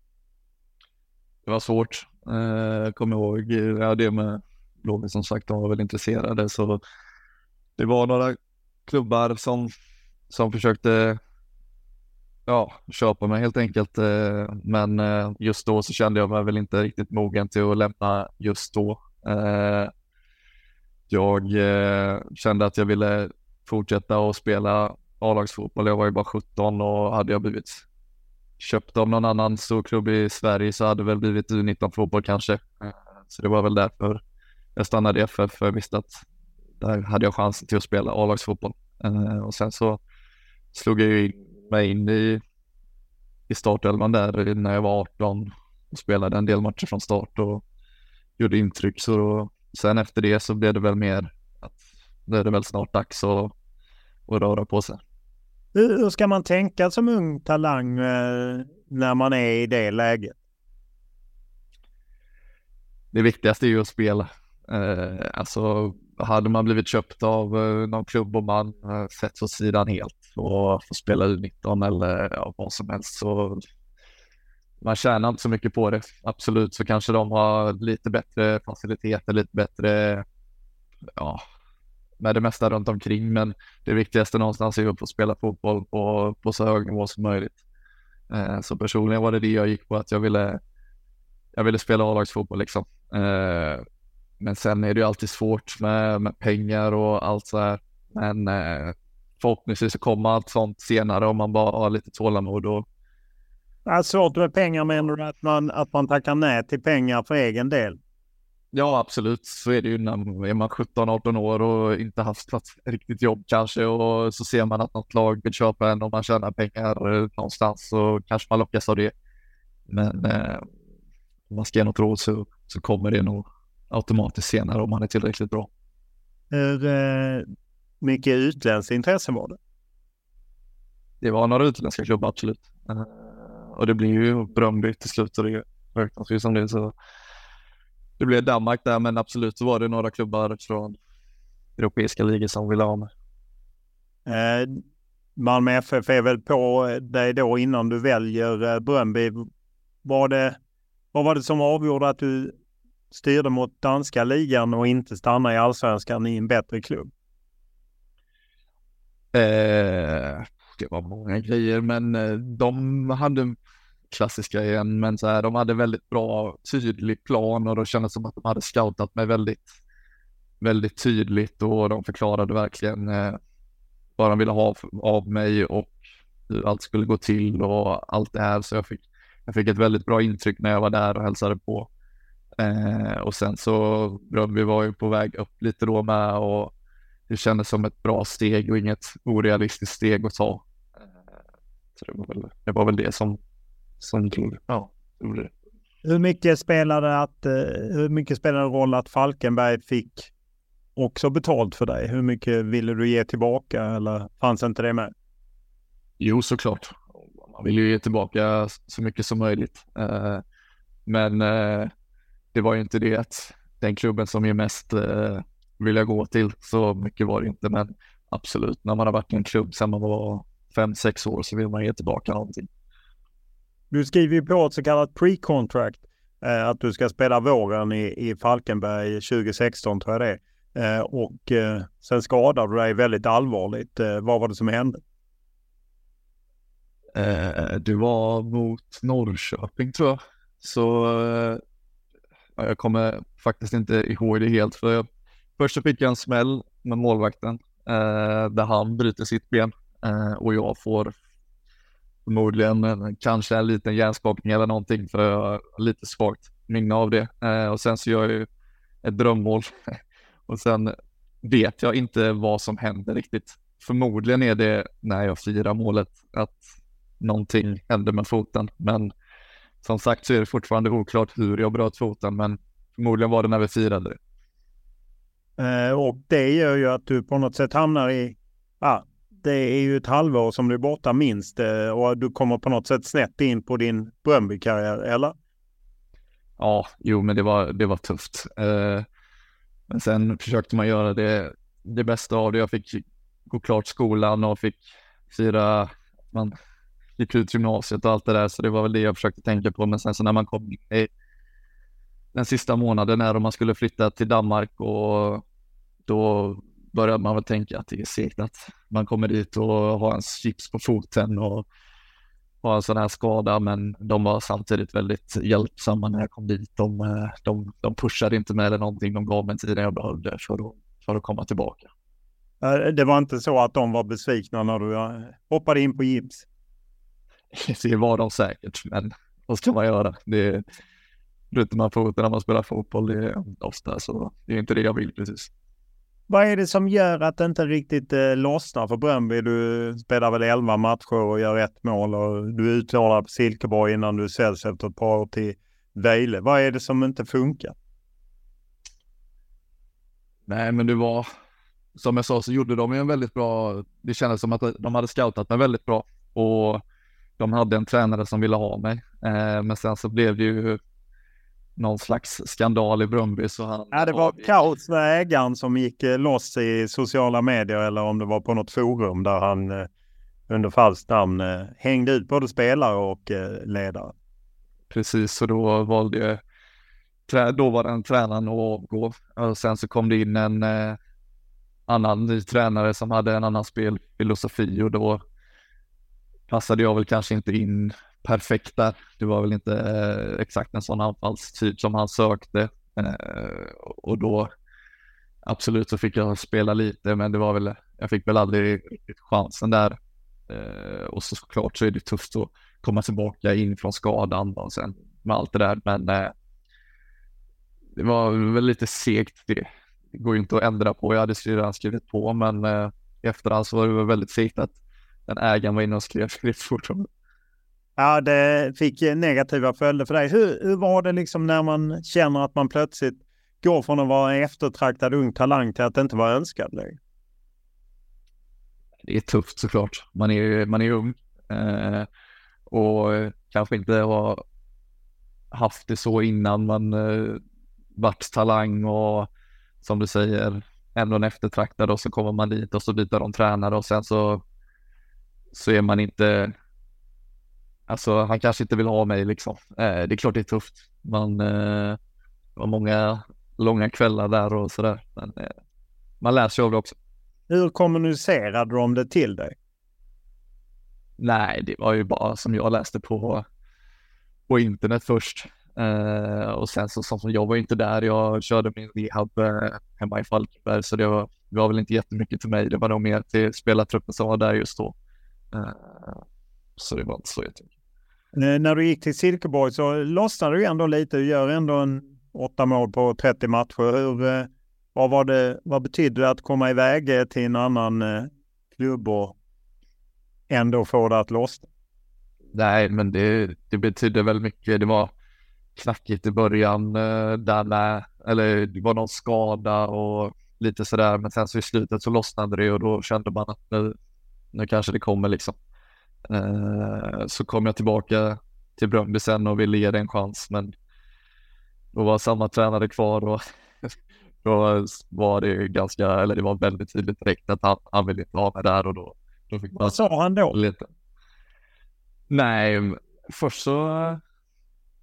Det var svårt. Jag eh, kommer ihåg ja, det med Blåvitt som sagt, de var väl intresserade så det var några klubbar som, som försökte ja, köpa mig helt enkelt. Eh, men eh, just då så kände jag mig väl inte riktigt mogen till att lämna just då. Eh, jag kände att jag ville fortsätta att spela A-lagsfotboll. Jag var ju bara 17 och hade jag blivit köpt av någon annan stor klubb i Sverige så hade det väl blivit U19-fotboll kanske. Så det var väl därför jag stannade i FF för jag visste att där hade jag chansen till att spela A-lagsfotboll. Och sen så slog jag ju mig in i, i startelvan där när jag var 18 och spelade en del matcher från start och gjorde intryck. Så då, sen efter det så blev det väl mer att nu är det väl snart dags att, att röra på sig. Hur ska man tänka som ung talang eh, när man är i det läget? Det viktigaste är ju att spela. Eh, alltså hade man blivit köpt av eh, någon klubb och man eh, sätts åt sidan helt och får spela U19 eller ja, vad som helst så man tjänar inte så mycket på det. Absolut så kanske de har lite bättre faciliteter, lite bättre, ja, med det mesta runt omkring. Men det viktigaste någonstans är att få spela fotboll på, på så hög nivå som möjligt. Eh, så personligen var det det jag gick på, att jag ville, jag ville spela A-lagsfotboll liksom. Eh, men sen är det ju alltid svårt med, med pengar och allt så här. Men eh, förhoppningsvis så kommer allt sånt senare om man bara har lite tålamod och är svårt med pengar menar du att man, att man tackar nej till pengar för egen del? Ja, absolut. Så är det ju när är man 17-18 år och inte haft ett riktigt jobb kanske och så ser man att något lag vill köpa en och man tjänar pengar eh, någonstans så kanske man lockas av det. Men eh, om man ska ge något råd så, så kommer det nog automatiskt senare om man är tillräckligt bra. Hur eh, mycket utländskt intresse var det? Det var några utländska klubbar, absolut. Eh, och det blir ju Bröndby till slut och det räknas ju som det. Så det blev Danmark där, men absolut så var det några klubbar från europeiska ligor som ville ha mig. Eh, Malmö FF är väl på dig då innan du väljer eh, Bröndby. Var det, vad var det som avgjorde att du styrde mot danska ligan och inte stanna i allsvenskan i en bättre klubb? Eh, det var många grejer, men eh, de hade klassiska igen, men så här, de hade väldigt bra tydlig plan och det kändes som att de hade scoutat mig väldigt, väldigt tydligt och de förklarade verkligen eh, vad de ville ha av mig och hur allt skulle gå till och allt det här. Så jag fick, jag fick ett väldigt bra intryck när jag var där och hälsade på. Eh, och sen så Bröndby var ju på väg upp lite då med och det kändes som ett bra steg och inget orealistiskt steg att ta. Så det var väl det, var väl det som, som tog, ja, gjorde det. Hur mycket spelade att, eh, hur mycket spelade roll att Falkenberg fick också betalt för dig? Hur mycket ville du ge tillbaka eller fanns inte det med? Jo, såklart. Man vill ju ge tillbaka så mycket som möjligt. Eh, men eh, det var ju inte det att den klubben som ger mest vill jag gå till. Så mycket var det inte, men absolut, när man har varit i en klubb sedan man var fem, sex år så vill man ge tillbaka någonting. Du skriver ju på ett så kallat pre-contract, eh, att du ska spela våren i, i Falkenberg 2016 tror jag det är. Eh, och eh, sen skadade du dig väldigt allvarligt. Eh, vad var det som hände? Eh, det var mot Norrköping tror jag. Så eh, jag kommer faktiskt inte ihåg det helt. För jag, först så fick jag en smäll med målvakten eh, där han bryter sitt ben Eh, och jag får förmodligen en, kanske en liten hjärnskakning eller någonting för jag har lite svagt minne av det. Eh, och sen så gör jag ju ett drömmål och sen vet jag inte vad som händer riktigt. Förmodligen är det när jag firar målet att någonting händer med foten, men som sagt så är det fortfarande oklart hur jag bröt foten, men förmodligen var det när vi firade det. Eh, och det gör ju att du på något sätt hamnar i, ah, det är ju ett halvår som du är borta minst eh, och du kommer på något sätt snett in på din Bröndby-karriär, eller? Ja, jo, men det var, det var tufft. Eh, men sen försökte man göra det, det bästa av det. Jag fick gå klart skolan och fick fira, man gick ut gymnasiet och allt det där, så det var väl det jag försökte tänka på. Men sen så när man kom i den sista månaden när man skulle flytta till Danmark och då började man väl tänka att det är segt att man kommer dit och har en chips på foten och har en sån här skada, men de var samtidigt väldigt hjälpsamma när jag kom dit. De, de, de pushade inte med eller någonting, de gav mig tiden jag behövde för att för att komma tillbaka. Äh, det var inte så att de var besvikna när du äh, hoppade in på gips? Det var de säkert, men vad ska man göra? Det bryter man foten när man spelar fotboll, det är ofta så det är inte det jag vill precis. Vad är det som gör att det inte riktigt eh, lossnar för Bröndby? Du spelar väl 11 matcher och gör ett mål och du är utlånad på Silkeborg innan du säljs efter ett par år till Vejle. Vad är det som inte funkar? Nej, men det var som jag sa så gjorde de ju en väldigt bra. Det kändes som att de hade scoutat mig väldigt bra och de hade en tränare som ville ha mig. Eh, men sen så blev det ju någon slags skandal i Brumby så han... Ja, det var avgick. kaos med ägaren som gick eh, loss i sociala medier eller om det var på något forum där han eh, under falskt namn eh, hängde ut både spelare och ledare. Precis, så då valde då var den tränaren att avgå. Och sen så kom det in en eh, annan ny tränare som hade en annan spelfilosofi och då passade jag väl kanske inte in perfekt där. Det var väl inte eh, exakt en sån anfallstyp som han sökte eh, och då absolut så fick jag spela lite, men det var väl, jag fick väl aldrig riktigt chansen där. Eh, och så såklart så är det tufft att komma tillbaka in från skadan och sen med allt det där, men eh, det var väl lite segt det. Det går ju inte att ändra på. Jag hade redan skrivit på, men eh, i efterhand så var det väldigt segt att den ägaren var inne och skrev skrivit fortfarande. Ja, det fick negativa följder för dig. Hur, hur var det liksom när man känner att man plötsligt går från att vara en eftertraktad ung talang till att inte vara önskad längre? Det är tufft såklart. Man är, man är ung eh, och kanske inte har haft det så innan man eh, varit talang och som du säger ändå en eftertraktad och så kommer man dit och så byter de tränare och sen så så är man inte Alltså han kanske inte vill ha mig liksom. Eh, det är klart det är tufft. Man eh, har många långa kvällar där och sådär. Men eh, man lär sig av det också. Hur kommunicerade de det till dig? Nej, det var ju bara som jag läste på, på internet först. Uh, och sen så som jag var inte där, jag körde min rehab uh, hemma i Falkenberg så det var, det var väl inte jättemycket till mig. Det var nog mer till spelartruppen som var där just då. Uh, så det var inte så jättemycket. När du gick till Silkeborg så lossnade du ändå lite. Du gör ändå en åtta mål på 30 matcher. Hur, vad, var det, vad betydde det att komma iväg till en annan klubb och ändå få det att lossna? Nej, men det, det betydde väl mycket. Det var knackigt i början eh, där med, eller det var någon skada och lite sådär, men sen så i slutet så lossnade det och då kände man att nu, nu kanske det kommer liksom. Eh, så kom jag tillbaka till Bröndby sen och ville ge det en chans, men då var samma tränare kvar och då var det ganska, eller det var väldigt tydligt direkt att han, han ville inte ha mig där och då, då fick man... Vad sa han då? Lite. Nej, först så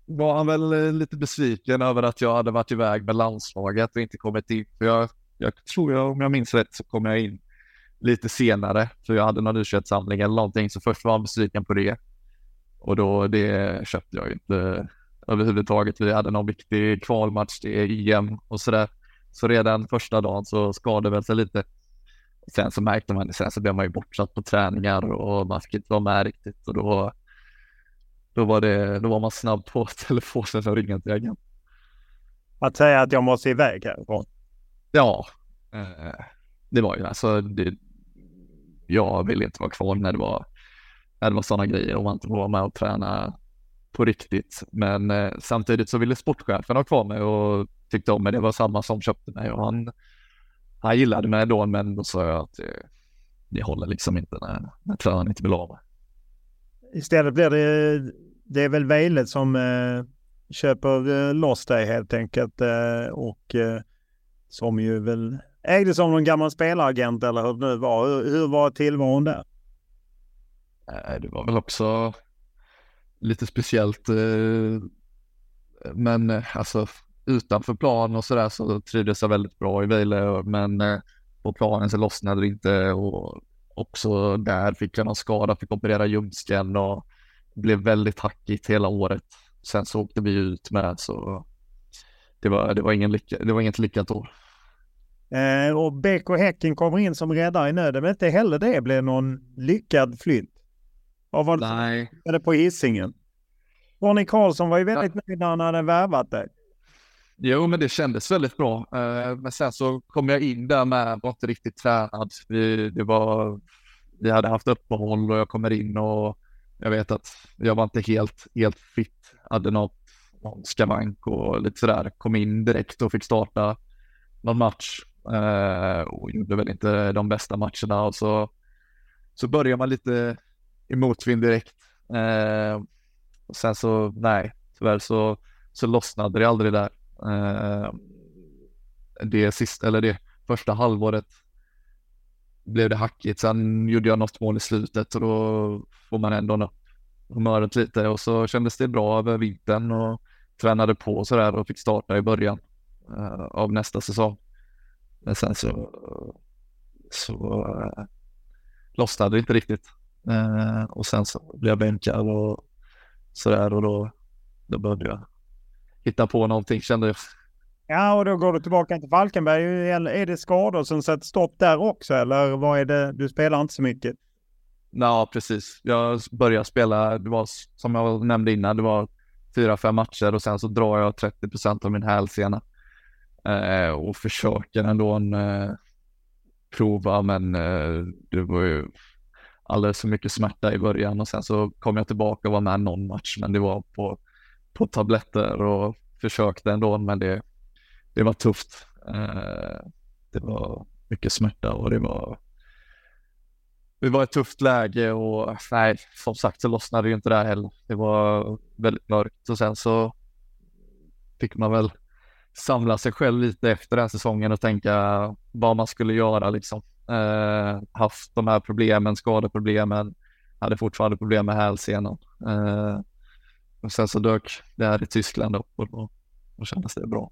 var han väl eh, lite besviken över att jag hade varit iväg med landslaget och inte kommit in. För jag, jag tror jag, om jag minns rätt, så kom jag in lite senare. För jag hade någon u samling eller någonting. Så först var han besviken på det. Och då det köpte jag inte överhuvudtaget. Vi hade någon viktig kvalmatch till EM och sådär. Så redan första dagen så skadade väl sig lite. Sen så märkte man det, sen så blev man ju bortsatt på träningar och man fick inte vara med riktigt och då då var, det, då var man snabb på telefonen och ringa till agent. Att säga att jag måste iväg härifrån? Ja, eh, det var ju alltså. Det, jag ville inte vara kvar när det var, när det var sådana grejer om man inte får vara med och träna på riktigt. Men eh, samtidigt så ville sportchefen ha kvar mig och tyckte om mig. Det var samma som köpte mig och han, han gillade mig då, men då sa jag att det, det håller liksom inte när, när tränaren inte vill ha mig istället blir det, det är väl Vejle som eh, köper eh, loss dig helt enkelt eh, och eh, som ju väl ägdes som någon gammal spelaragent eller hur det nu var. Hur, hur var tillvaron där? Det var väl också lite speciellt. Eh, men eh, alltså utanför plan och sådär så trivdes jag väldigt bra i Vejle men eh, på planen så lossnade det inte och också där fick jag någon skada, fick operera ljumsken och blev väldigt hackigt hela året. Sen så åkte vi ut med så det var, det var, ingen lycka, det var inget lyckat år. Eh, och BK Häcken kommer in som räddare i nöden, men inte heller det blev någon lyckad flytt. Vad var det Nej. som på Hisingen? Ronny Karlsson var ju väldigt nöjd när han hade värvat dig. Jo, men det kändes väldigt bra. Eh, men sen så kom jag in där med, var inte riktigt tränad. Vi, det var, vi hade haft uppehåll och jag kommer in och jag vet att jag var inte helt, helt fit. Hade något, någon skavank och lite sådär. Kom in direkt och fick starta någon match eh, och gjorde väl inte de bästa matcherna och så, så börjar man lite i motvind direkt. Eh, och sen så, nej, tyvärr så, så lossnade det aldrig där. Eh, det sista, eller det första halvåret blev det hackigt. Sen gjorde jag något mål i slutet och då får man ändå upp humöret lite och så kändes det bra över vintern och tränade på sådär och fick starta i början eh, av nästa säsong. Men sen så, så uh, lossnade det inte riktigt uh, och sen så blev jag bänkad och så där och då, då började jag hitta på någonting kände jag. Ja, och då går du tillbaka till Falkenberg. Är det skador som sätter stopp där också eller vad är det? Du spelar inte så mycket. Ja, precis. Jag började spela, det var som jag nämnde innan, det var fyra, fem matcher och sen så drar jag 30 procent av min hälsena. Eh, och försöker ändå en, eh, prova, men eh, det var ju alldeles för mycket smärta i början och sen så kom jag tillbaka och var med någon match, men det var på, på tabletter och försökte ändå, men det, det var tufft. Eh, det var mycket smärta och det var det var ett tufft läge och nej, som sagt så lossnade det ju inte där heller. Det var väldigt mörkt och sen så fick man väl samla sig själv lite efter den säsongen och tänka vad man skulle göra liksom. Eh, haft de här problemen, skadeproblemen, hade fortfarande problem med hälsenan. Eh, och sen så dök det här i Tyskland upp och då, då kändes det bra.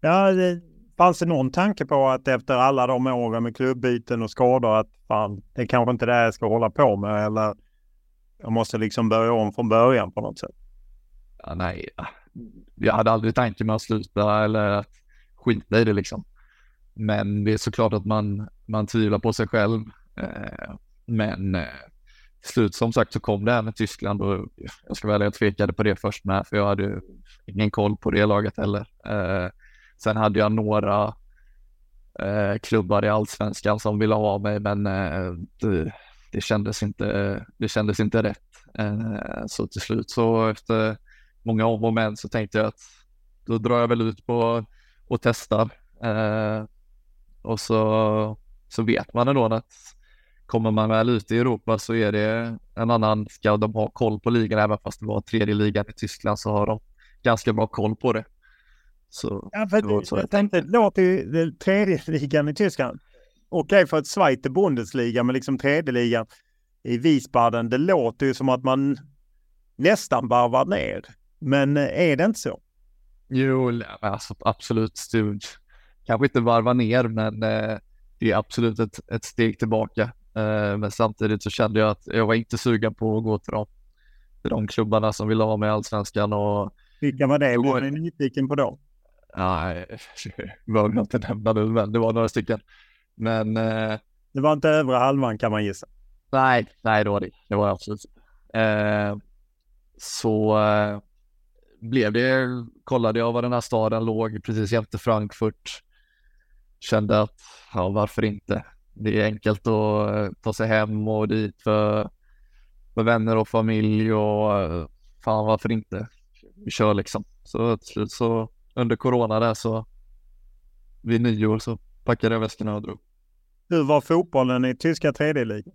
Ja, det, fanns det någon tanke på att efter alla de åren med klubbyten och skador att fan, det är kanske inte det jag ska hålla på med eller jag måste liksom börja om från början på något sätt? Ja, nej, jag hade aldrig tanken med att sluta eller att skita i det liksom. Men det är såklart att man, man tvivlar på sig själv. Eh, men eh, till slut som sagt så kom det här med Tyskland och jag ska väl jag tvekade på det först med för jag hade ingen koll på det laget heller. Eh, sen hade jag några eh, klubbar i allsvenskan som ville ha mig men eh, det, det, kändes inte, det kändes inte rätt. Eh, så till slut så efter många om och men så tänkte jag att då drar jag väl ut på och testar. Eh, och så, så vet man ändå att kommer man väl ut i Europa så är det en annan, ska de ha koll på ligan även fast det var tredje ligan i Tyskland så har de ganska bra koll på det. Så, ja, för det, så jag tänkte, låter ju tredje ligan i Tyskland. Okej okay, för ett Zweite Bundesliga, men liksom tredje ligan i Wiesbaden, det låter ju som att man nästan varvar ner. Men eh, är det inte så? Jo, alltså, absolut. Du kanske inte varva ner, men eh, det är absolut ett, ett steg tillbaka. Eh, men samtidigt så kände jag att jag var inte sugen på att gå till de, till de klubbarna som ville ha mig i allsvenskan. Och, Vilka var det? Blev ni nyfiken på då? Nej, vågar inte nämna nu, men det var några stycken. Men... Eh, det var inte övre halvan kan man gissa? Nej, nej, det var det. Det var absolut eh, Så eh, blev det, kollade jag var den här staden låg precis jämte Frankfurt. Kände att, ja varför inte? Det är enkelt att eh, ta sig hem och dit för, för vänner och familj och eh, fan varför inte? Vi kör liksom. Så till slut så under corona där så vid nyår så packade jag väskorna och drog. Hur var fotbollen i tyska tredje ligan?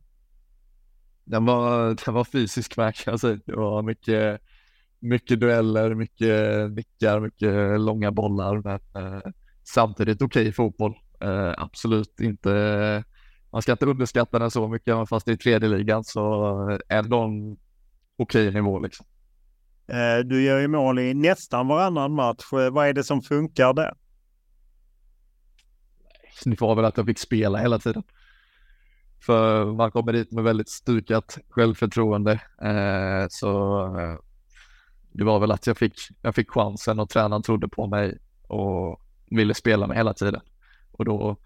Den var, den var fysisk kan jag säga. Det var mycket, mycket dueller, mycket nickar, mycket långa bollar. Men eh, samtidigt okej okay fotboll. Eh, absolut inte. Man ska inte underskatta den så mycket, även fast det är tredje ligan så ändå en okej okay nivå liksom. Eh, du gör ju mål i nästan varannan match. Eh, vad är det som funkar där? Det var väl att jag fick spela hela tiden. För man kommer dit med väldigt stukat självförtroende. Eh, så det var väl att jag fick, jag fick chansen och tränaren trodde på mig och ville spela mig hela tiden. och då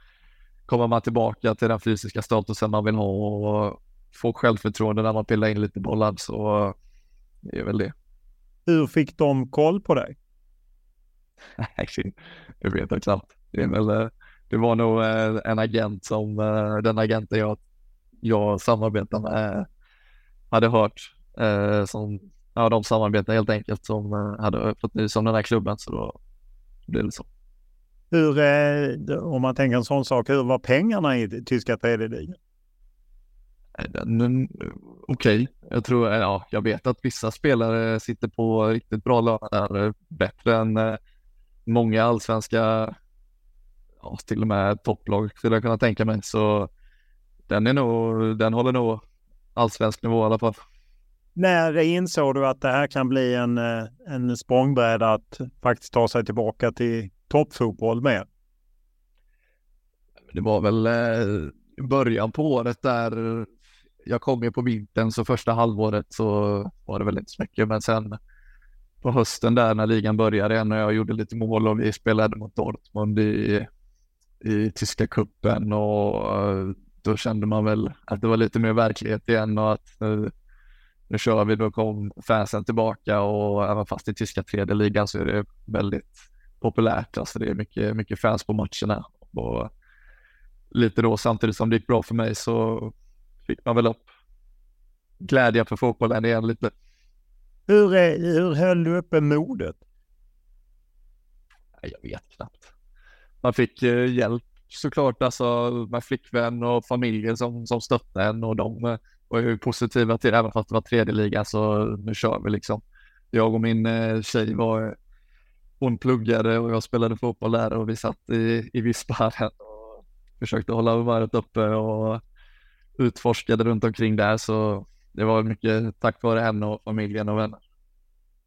kommer man tillbaka till den fysiska statusen man vill ha och få självförtroende när man pillar in lite bollar så det är väl det. Hur fick de koll på dig? Nej, det vet jag knappt. Det, väl, det var nog en agent som den agenten jag, jag samarbetar med hade hört som ja, de samarbetar helt enkelt som hade fått nys om den här klubben så då blev det så. Hur, eh, om man tänker en sån sak, hur var pengarna i tyska tredje ligan? Okej, okay. jag tror, ja, jag vet att vissa spelare sitter på riktigt bra löner bättre än eh, många allsvenska, ja, till och med topplag skulle jag kunna tänka mig. Så den är nog, den håller nog allsvensk nivå i alla fall. När insåg du att det här kan bli en, eh, en språngbräda att faktiskt ta sig tillbaka till toppfotboll med? Det var väl eh, början på året där jag kom ju på vintern så första halvåret så var det väl inte så mycket men sen på hösten där när ligan började igen och jag gjorde lite mål och vi spelade mot Dortmund i, i tyska kuppen och eh, då kände man väl att det var lite mer verklighet igen och att nu, nu kör vi, då kom fansen tillbaka och även fast i tyska tredje ligan så är det väldigt populärt. Alltså det är mycket, mycket fans på matcherna. Och lite då samtidigt som det gick bra för mig så fick man väl upp glädjen för fotbollen igen lite. Hur, hur höll du uppe modet? Jag vet knappt. Man fick eh, hjälp såklart, alltså med flickvän och familjen som, som stöttade en och de eh, var ju positiva till det, även fast det var tredje liga så nu kör vi liksom. Jag och min eh, tjej var eh, hon pluggade och jag spelade fotboll där och vi satt i, i Visparen och försökte hålla humöret uppe och utforskade runt omkring där så det var mycket tack vare henne och familjen och vänner.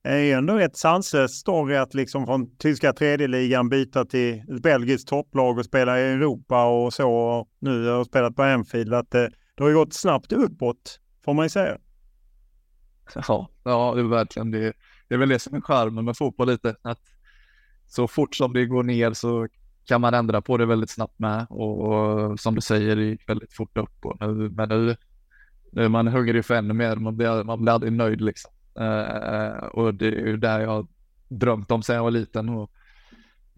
Det är ändå rätt sanslöst story att liksom från tyska tredjeligan byta till ett belgiskt topplag och spela i Europa och så. Och nu har jag spelat på Anfield. Att det, det har ju gått snabbt uppåt får man ju säga. Ja, ja det är verkligen det. Det är väl det som är charmen med fotboll lite. Att så fort som det går ner så kan man ändra på det väldigt snabbt med och, och som du säger, det gick väldigt fort upp. Och nu, men nu, nu är man hungrig för ännu mer, man blir, man blir aldrig nöjd liksom. Uh, och det är ju där jag drömt om sedan jag var liten. Och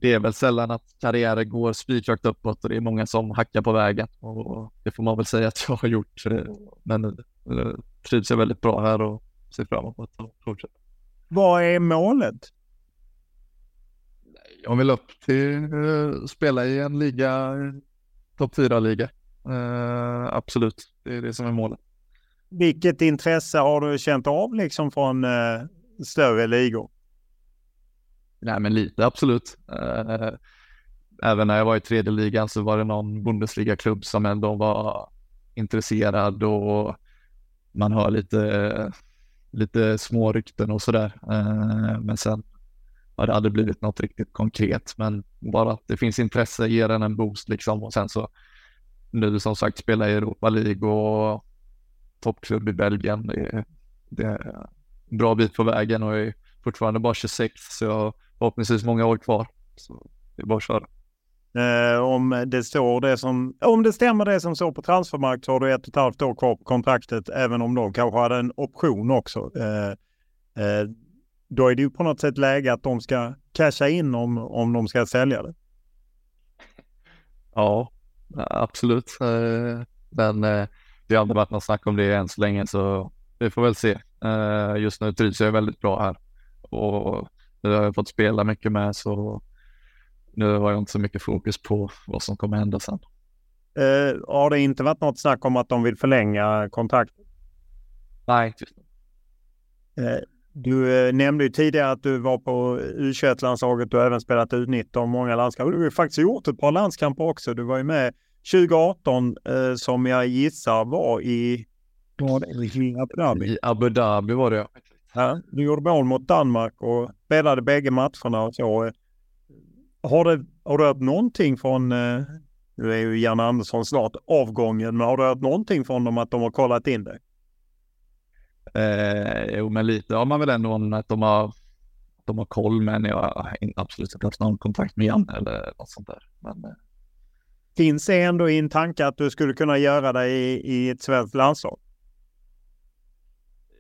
det är väl sällan att karriärer går spikrakt uppåt och det är många som hackar på vägen och det får man väl säga att jag har gjort. Men nu trivs jag väldigt bra här och ser fram emot att fortsätta. Vad är målet? jag vill upp till uh, spela i en liga, topp 4-liga. Uh, eh, absolut, det är det som är målet. Vilket intresse har du känt av liksom från uh, större ligor? Nej, men lite absolut. Eh, även när jag var i tredje ligan så var det någon Bundesliga-klubb som ändå var intresserad och man hör lite, lite små rykten och sådär. Eh, men sen har det aldrig blivit något riktigt konkret. Men bara att det finns intresse ger en en boost liksom och sen så nu som sagt spela i Europa League och toppklubb i Belgien. Det är, det är en bra bit på vägen och jag är fortfarande bara 26 så jag förhoppningsvis många år kvar. Så det är bara att köra. Eh, om det står det som, om det stämmer det som står på transfermarkt så har du ett och ett halvt år kvar på kontraktet även om de kanske hade en option också. Eh, eh, då är det ju på något sätt läge att de ska casha in om, om de ska sälja det. Ja, absolut. Eh, men eh, det har aldrig varit något snack om det än så länge så vi får väl se. Eh, just nu trivs jag väldigt bra här och nu har jag fått spela mycket med så nu har jag inte så mycket fokus på vad som kommer hända sen. Uh, har det inte varit något snack om att de vill förlänga kontraktet? Nej, uh, du eh, nämnde ju tidigare att du var på U21-landslaget. Du har även spelat U19 många landskamper. Du har faktiskt gjort ett par landskamper också. Du var ju med 2018 eh, som jag gissar var i, var det, i Abu Dhabi. I Abu Dhabi var det ja. Du gjorde mål mot Danmark och spelade bägge matcherna och så. Har, det, har du hört någonting från, eh, nu är ju Jan Andersson snart avgången, men har du hört någonting från dem att de har kollat in dig? Eh, jo, men lite har man väl ändå att de har, de har koll, men jag har absolut inte haft någon kontakt med Janne eller något sånt där. Men, eh, Finns det ändå i en tanke att du skulle kunna göra det i, i ett svenskt landslag?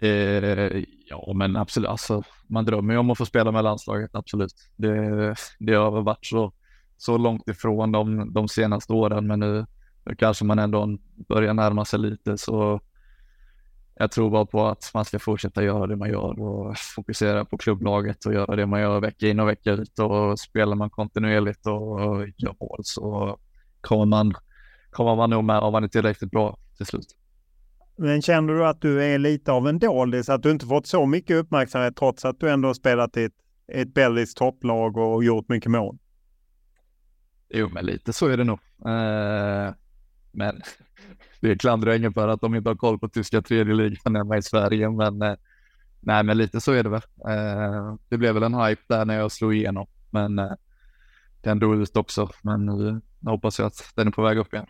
Eh, ja, men absolut. Alltså, man drömmer ju om att få spela med landslaget, absolut. Det, det har varit så, så långt ifrån de, de senaste åren, men nu, nu kanske man ändå börjar närma sig lite. Så jag tror bara på att man ska fortsätta göra det man gör och fokusera på klubblaget och göra det man gör vecka in och vecka ut och spelar man kontinuerligt och gör mål så kommer man, kommer man nog med om man är tillräckligt bra till slut. Men känner du att du är lite av en doldis, att du inte fått så mycket uppmärksamhet trots att du ändå har spelat i ett, ett belgiskt topplag och gjort mycket mål? Jo, men lite så är det nog. Eh, men det klandrar jag ingen för att de inte har koll på tyska tredje ligan hemma i Sverige, men eh, nej, men lite så är det väl. Eh, det blev väl en hype där när jag slog igenom, men eh, den dog ut också. Men nu hoppas jag att den är på väg upp igen.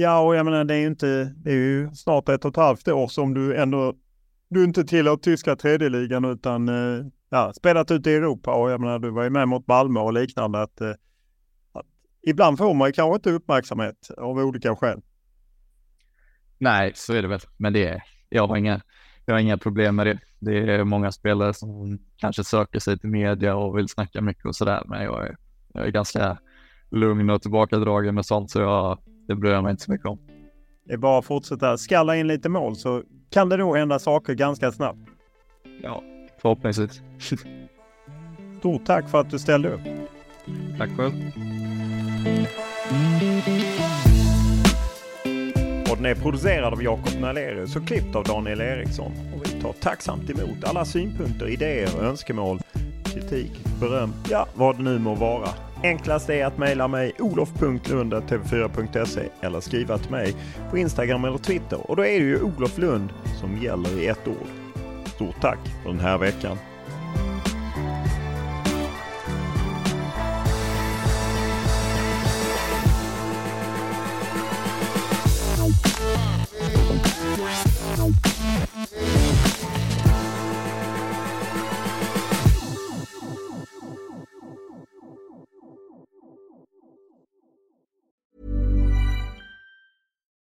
Ja, och jag menar det är ju inte, det är ju snart ett och ett halvt år som du ändå, du inte tillhör tyska tredjeligan utan eh, ja, spelat ute i Europa och jag menar du var ju med mot Malmö och liknande att, eh, att ibland får man ju kanske inte uppmärksamhet av olika skäl. Nej, så är det väl, men det är, jag har inga, jag har inga problem med det. Det är många spelare som kanske söker sig till media och vill snacka mycket och sådär, men jag är, jag är ganska lugn och tillbakadragen med sånt så jag det bryr jag mig inte så mycket om. Det är bara att fortsätta skalla in lite mål så kan det nog hända saker ganska snabbt. Ja, förhoppningsvis. Stort tack för att du ställde upp. Tack själv. Podden är producerad av Jakob Nalerius och klippt av Daniel Eriksson. Och vi tar tacksamt emot alla synpunkter, idéer och önskemål, kritik, beröm, ja vad det nu må vara. Enklast är att mejla mig olof.lund.tv4.se eller skriva till mig på Instagram eller Twitter och då är det ju Olof Lund som gäller i ett ord. Stort tack för den här veckan.